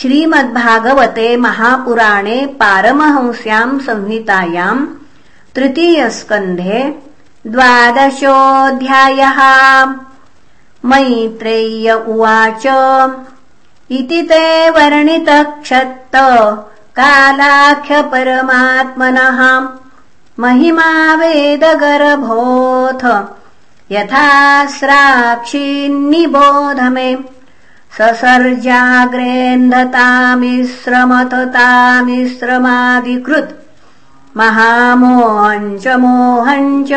श्रीमद्भागवते महापुराणे पारमहंस्याम् संहितायाम् तृतीयस्कन्धे द्वादशोऽध्यायः। मैत्रेय्य उवाच इति ते वर्णितक्षत्त कालाख्यपरमात्मनः महिमा वेदगर्भोऽथ यथा स्राक्षिन्निबोध मे ससर्जाग्रेन्धतामिश्रमथतामिश्रमादिकृत् महामोहञ्च मोहञ्च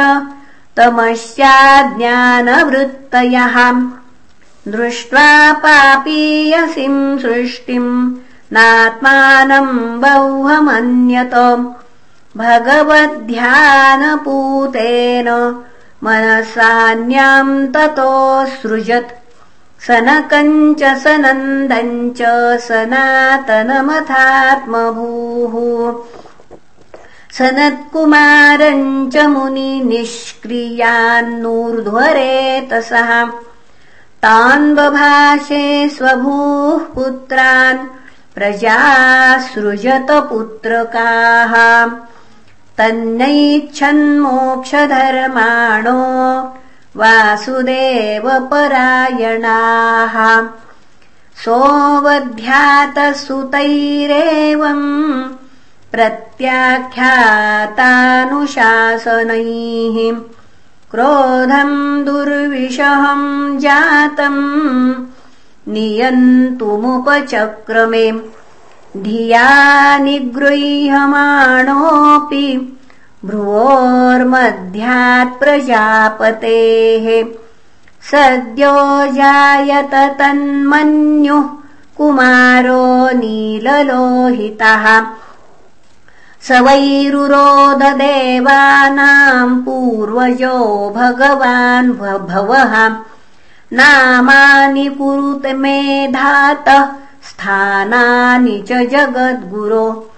तमस्याज्ञानवृत्तयः दृष्ट्वा पापीयसीम् सृष्टिम् नात्मानम् बह्वमन्यत। भगवद्ध्यानपूतेन मनसान्याम् ततोऽसृजत् सनकम् च सनन्दम् च सनातनमथात्मभूः। सनत्कुमारम् च मुनिनिष्क्रियान्नूर्ध्वरेतसः तान् बभाषे स्वभूः पुत्रान् प्रजासृजत पुत्रकाः तन्नैच्छन्मोक्षधर्माणो वासुदेवपरायणाः। सोऽवध्यातसुतैरेवम् प्रत्याख्यातानुशासनैः। क्रोधम् दुर्विषहम् जातम् नियन्तुमुपचक्रमे। धिया निगृह्यमाणोऽपि प्रजापतेः सद्यो जायत तन्मन्युः कुमारो नीललोहितः। स वैरुरोददेवानाम् पूर्वजो भगवान् भवः नामानि कुरुत मेधातः स्थानानि च जगद्गुरो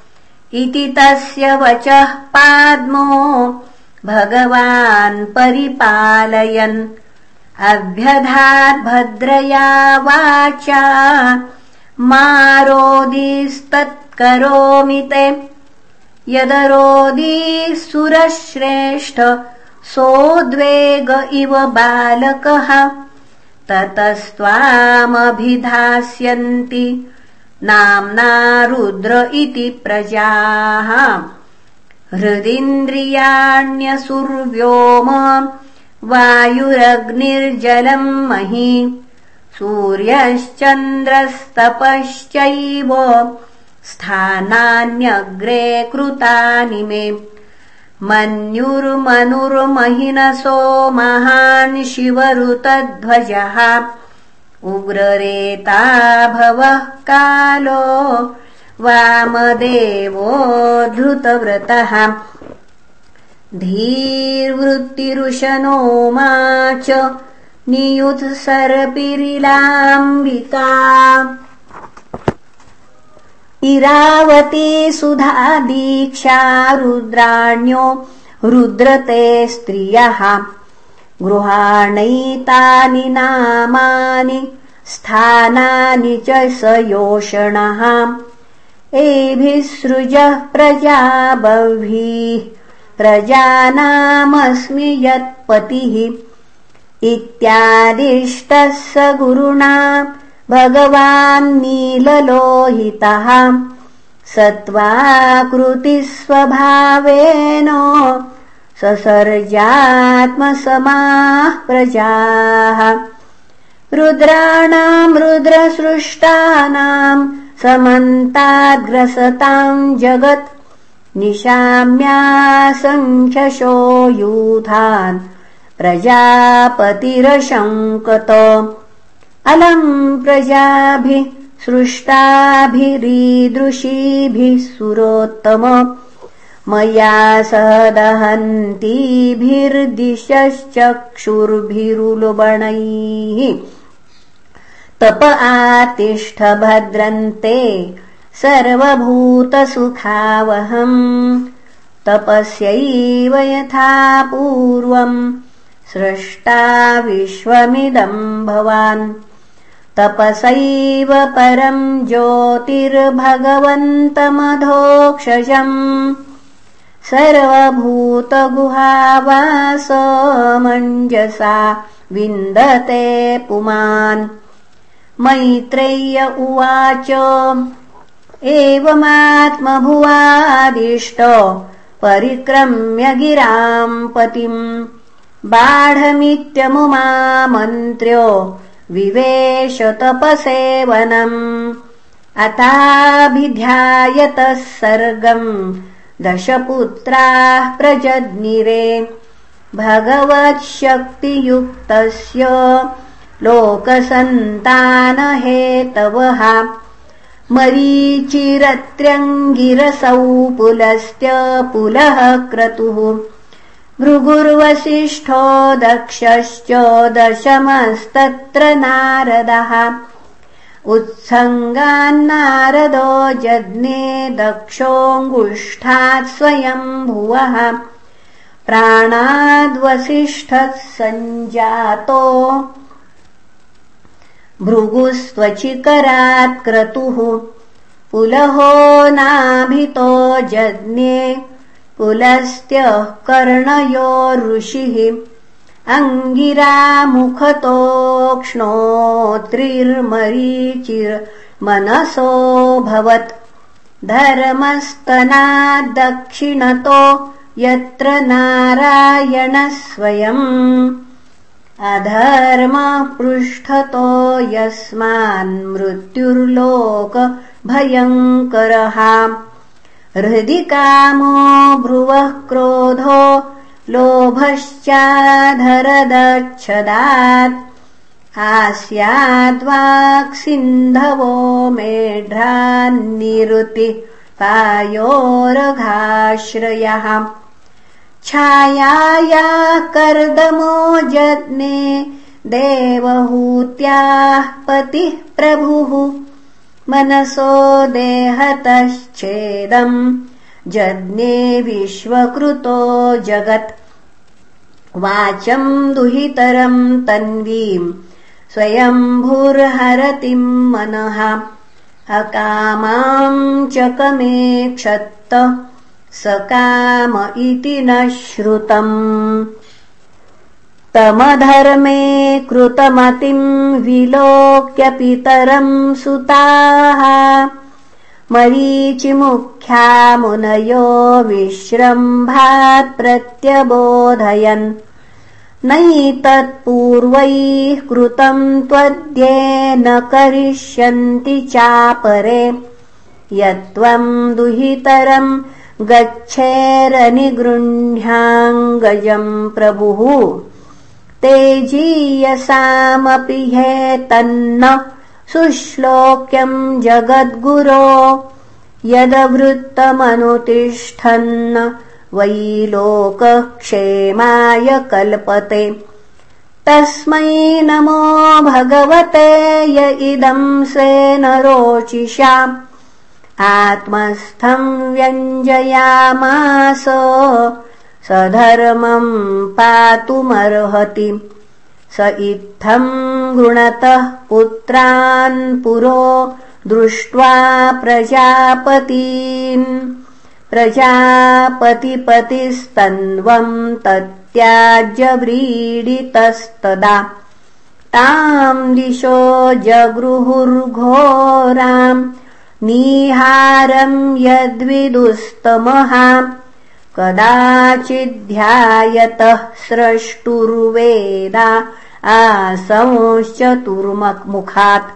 इति तस्य वचः पाद्मो। भगवान् परिपालयन्। अभ्यधाद्भद्रया वाचा। मारोदिस्तत्करोमि ते। यदरोदी सुरश्रेष्ठ सोद्वेग इव बालकः। ततस्त्वामभिधास्यन्ति नाम्ना रुद्र इति प्रजाः। हृदिन्द्रियाण्यसुर्व्योम वायुरग्निर्जलम् मही सूर्यश्चन्द्रस्तपश्चैव स्थानान्यग्रे कृतानि मे। मन्युर्मनुर्महिनसो महान् शिवरुतध्वजः उग्ररेता भवः कालो वामदेवो धृतव्रतः। धीर्वृत्तिरुशनो मा च नियुत्सर्पिरिलाम्बिका इरावती सुधा दीक्षा रुद्राण्यो रुद्रते स्त्रियः गृहाणैतानि नामानि स्थानानि च स योषणः एभिः सृजः प्रजा बह्वीः प्रजानामस्मि यत्पतिः। इत्यादिष्टः स गुरुणा भगवान्नीललोहितः। सत्त्वाकृतिस्वभावेन ससर्जात्मसमाः प्रजाः रुद्राणाम् रुद्रसृष्टानाम् समन्ताग्रसताम् जगत् निशाम्यासङ्ख्यशो यूथान् प्रजापतिरशङ्कत। अलम् प्रजाभिः सृष्टाभिरीदृशीभिः सुरोत्तम मया सदहन्तीभिर्दिशश्चक्षुर्भिरुलुबणैः तप आतिष्ठ भद्रन्ते सर्वभूतसुखावहम्। तपस्यैव यथा पूर्वम् सृष्टा विश्वमिदम् भवान्। तपसैव परम् ज्योतिर्भगवन्तमधोक्षजम् सर्वभूतगुहावासमञ्जसा विन्दते पुमान्। मैत्रेय्य उवाच एवमात्मभुवादिष्ट परिक्रम्य गिराम् पतिम्। बाढमित्यमुमामन्त्र्यो विवेश तपसेवनम् अताभिध्यायतः सर्गम् दशपुत्राः प्रजज्ञिरे। भगवच्छक्तियुक्तस्य लोकसन्तानहेतवः। मरीचिरत्र्यङ्गिरसौ पुलस्त्य पुलः क्रतुः। भृगुर्वसिष्ठो दक्षश्च दशमस्तत्र नारदः उत्सङ्गान्नारदो जज्ञे दक्षोऽङ्गुष्ठात् स्वयम्भुवः भृगुस्त्वचिकरात् क्रतुः पुलहो नाभितो जज्ञे पुलस्त्यः कर्णयो ऋषिः अङ्गिरामुखतोक्ष्णोत्रिर्मरीचिर्मनसोऽभवत् धर्मस्तनाद्दक्षिणतो यत्र नारायणः स्वयम्। अधर्मपृष्ठतो यस्मान्मृत्युर्लोकभयङ्करः हृदि कामो भ्रुवः क्रोधो लोभश्चाधरदच्छदात् आस्याद्वाक्सिन्धवो मेढ्रान्निरुति पायोरघाश्रयः छायाया कर्दमो जज्ञे देवहूत्याः पतिः प्रभुः। मनसो देहतश्चेदम् जज्ञे विश्वकृतो जगत्। वाचम् दुहितरम् तन्वीम् स्वयम्भुर्हरतिम् मनः। अकामाम् चकमेक्षत्त सकाम इति न श्रुतम्। तमधर्मे कृतमतिम् विलोक्य पितरम् सुताः मरीचिमुख्या मुनयो विश्रम्भात् प्रत्यबोधयन्। नैतत्पूर्वैः कृतम् त्वद्येन करिष्यन्ति चापरे। यत्त्वम् दुहितरम् गच्छेरनिगृह्णाङ्गजम् प्रभुः। तेजीयसामपि ह्येतन्न सुश्लोक्यम् जगद्गुरो यदवृत्तमनुतिष्ठन्न वै लोकक्षेमाय कल्पते। तस्मै नमो भगवते य इदम् स्वेन रोचिषा आत्मस्थम् व्यञ्जयामास। स धर्मम् पातुमर्हति स इत्थम् गृणतः पुत्रान् पुरो दृष्ट्वा प्रजापतीन्। प्रजापतिपतिस्तन्वम् तत्याज्यव्रीडितस्तदा। ताम् दिशो जगृहुर्घोराम् निहारम् यद्विदुस्तमः कदाचिद्ध्यायतः स्रष्टुर्वेदा आसंश्चतुर्मुखात्।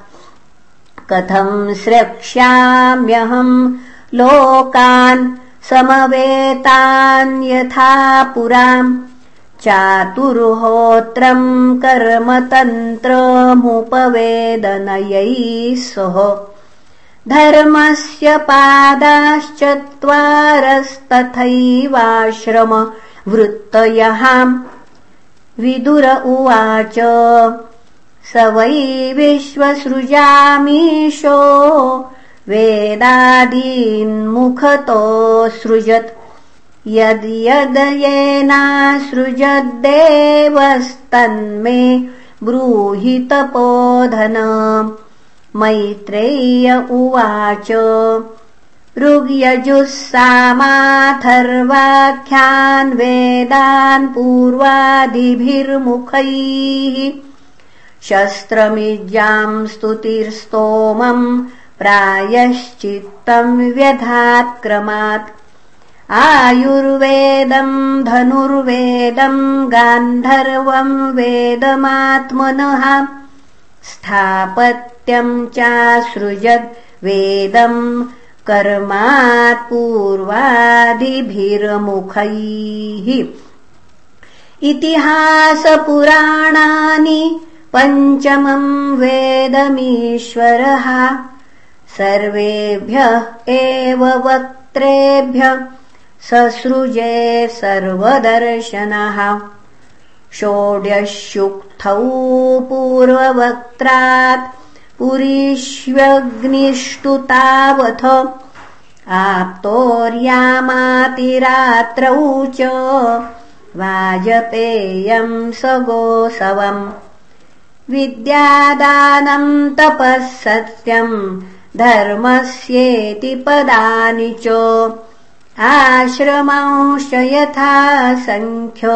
कथम् स्रक्ष्याम्यहम् लोकान् समवेतान् यथा पुराम्। चातुर्होत्रम् कर्मतन्त्रमुपवेदनयैः सह धर्मस्य पादाश्चत्वारस्तथैवाश्रम वृत्तयः विदुर उवाच। स वै विश्वसृजामीशो। वेदादीन्मुखतोऽसृजत् यद्यद् येनासृजद्देवस्तन्मे ब्रूहि तपोधन। मैत्रेय उवाच ऋग्यजुस्सामाथर्वाख्यान् वेदान् पूर्वादिभिर्मुखैः शस्त्रमिज्याम् स्तुतिर्स्तोमम् प्रायश्चित्तम् व्यधात्क्रमात् आयुर्वेदम् धनुर्वेदम् गान्धर्वम् वेदमात्मनः स्थापत्यम् चासृजद् वेदम् कर्मात् पूर्वादिभिर्मुखैः। इतिहासपुराणानि पञ्चमम् वेदमीश्वरः। सर्वेभ्यः एव वक्त्रेभ्य ससृजे सर्वदर्शनः। षोड्यशुक्थौ पूर्ववक्त्रात् पुरीष्वग्निष्टुतावथ। आप्तोर्यामातिरात्रौ च वाजपेयम् स गोसवम् विद्यादानम् तपः सत्यम् धर्मस्येति पदानि च। आश्रमांश्च यथा सङ्ख्य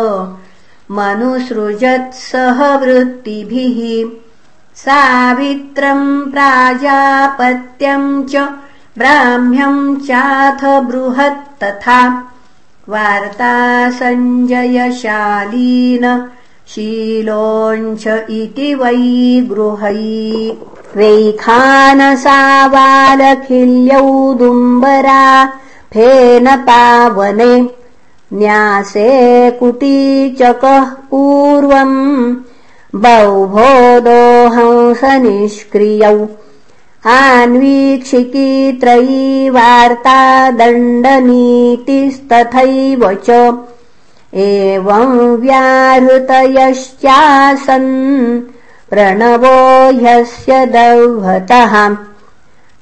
मनुसृजत्सह वृत्तिभिः सावित्रम् प्राजापत्यम् च ब्राह्म्यम् चाथ बृहत्तथा वार्ता सञ्जयशालीन शीलोञ्च इति वै गृहै। वैखानसावालखिल्यौदुम्बरा फेन पावने न्यासे कुटीचकः पूर्वम् बौभोदोहंसनिष्क्रियौ। आन्वीक्षिकी दण्डनीतिस्तथैव च। एवम् व्याहृतयश्चासन् प्रणवो ह्यस्य दौहतः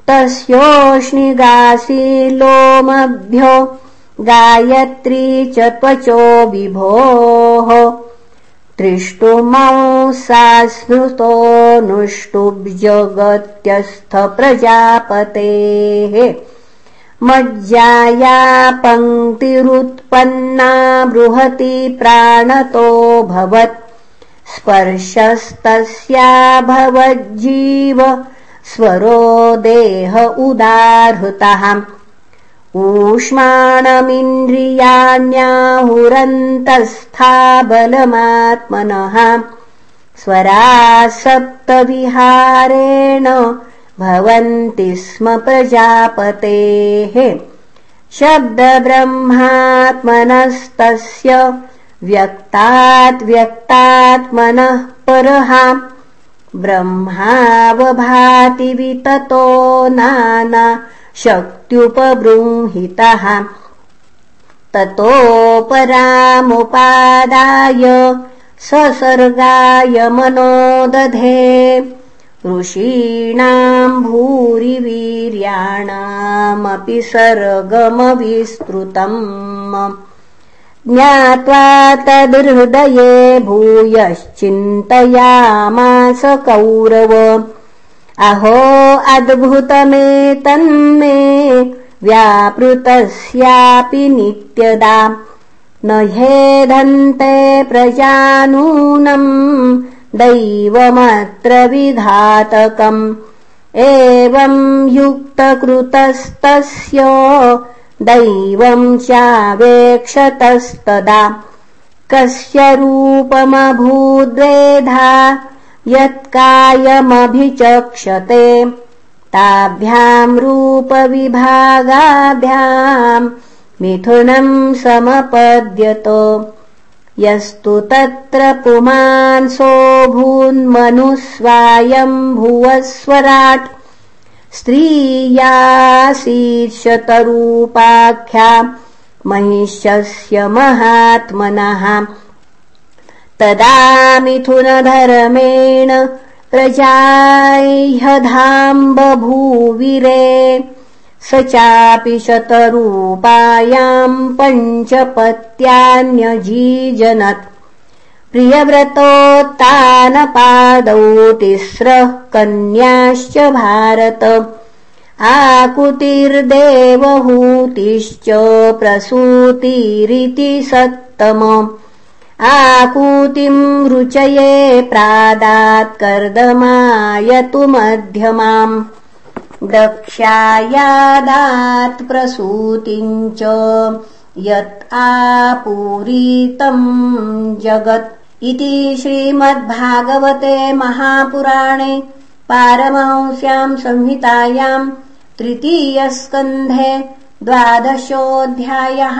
तस्योष्णिगासी लोमभ्यो गायत्री च त्वचो विभोः प्रजापतेः मज्जाया पङ्क्तिरुत्पन्ना बृहति प्राणतो भवत्। स्पर्शस्तस्याभवज्जीव स्वरो देह उदाहृतः ऊष्माणमिन्द्रियाण्याहुरन्तस्था बलमात्मनः स्वरासप्तविहारेण भवन्ति स्म प्रजापतेः। शब्दब्रह्मात्मनस्तस्य व्यक्तात् व्यक्तात्मनः परः। ब्रह्मावभाति विततो नाना शक्त्युपबृंहितः ततोपरामुपादाय ससर्गाय मनो दधे ऋषीणाम् भूरिवीर्याणामपि सर्गमविस्तृतम्। ज्ञात्वा तदृहृदये भूयश्चिन्तयामास कौरव अहो अद्भुतमेतन्मे व्यापृतस्यापि नित्यदा न ह्येधन्ते प्रजानूनम् दैवमत्र विघातकम् एवम् युक्तकृतस्तस्य दैवम् चावेक्षतस्तदा। कस्य रूपमभूद्वेधा यत्कायमभिचक्षते। ताभ्याम् रूपविभागाभ्याम् मिथुनम् समपद्यत। यस्तु तत्र पुमान्सोऽभून्मनुस्वायम्भुवस्वराट् स्त्रीयासीर्षतरूपाख्या महिष्यस्य महात्मनः तदा मिथुनधर्मेण प्रजाह्यधाम्बभूविरे स चापि शतरूपायाम् पञ्चपत्यान्यजीजनत् प्रियव्रतोत्तानपादौ तिस्रः कन्याश्च भारत। आकुतिर्देवहूतिश्च प्रसूतिरिति सत्तम आकूतिम् रुचये प्रादात् कर्दमायतु मध्यमाम् दक्षायादात् प्रसूतिम् च यत् आपूरितम् जगत् इति श्रीमद्भागवते महापुराणे पारमहंस्याम् संहितायाम् तृतीयस्कन्धे द्वादशोऽध्यायः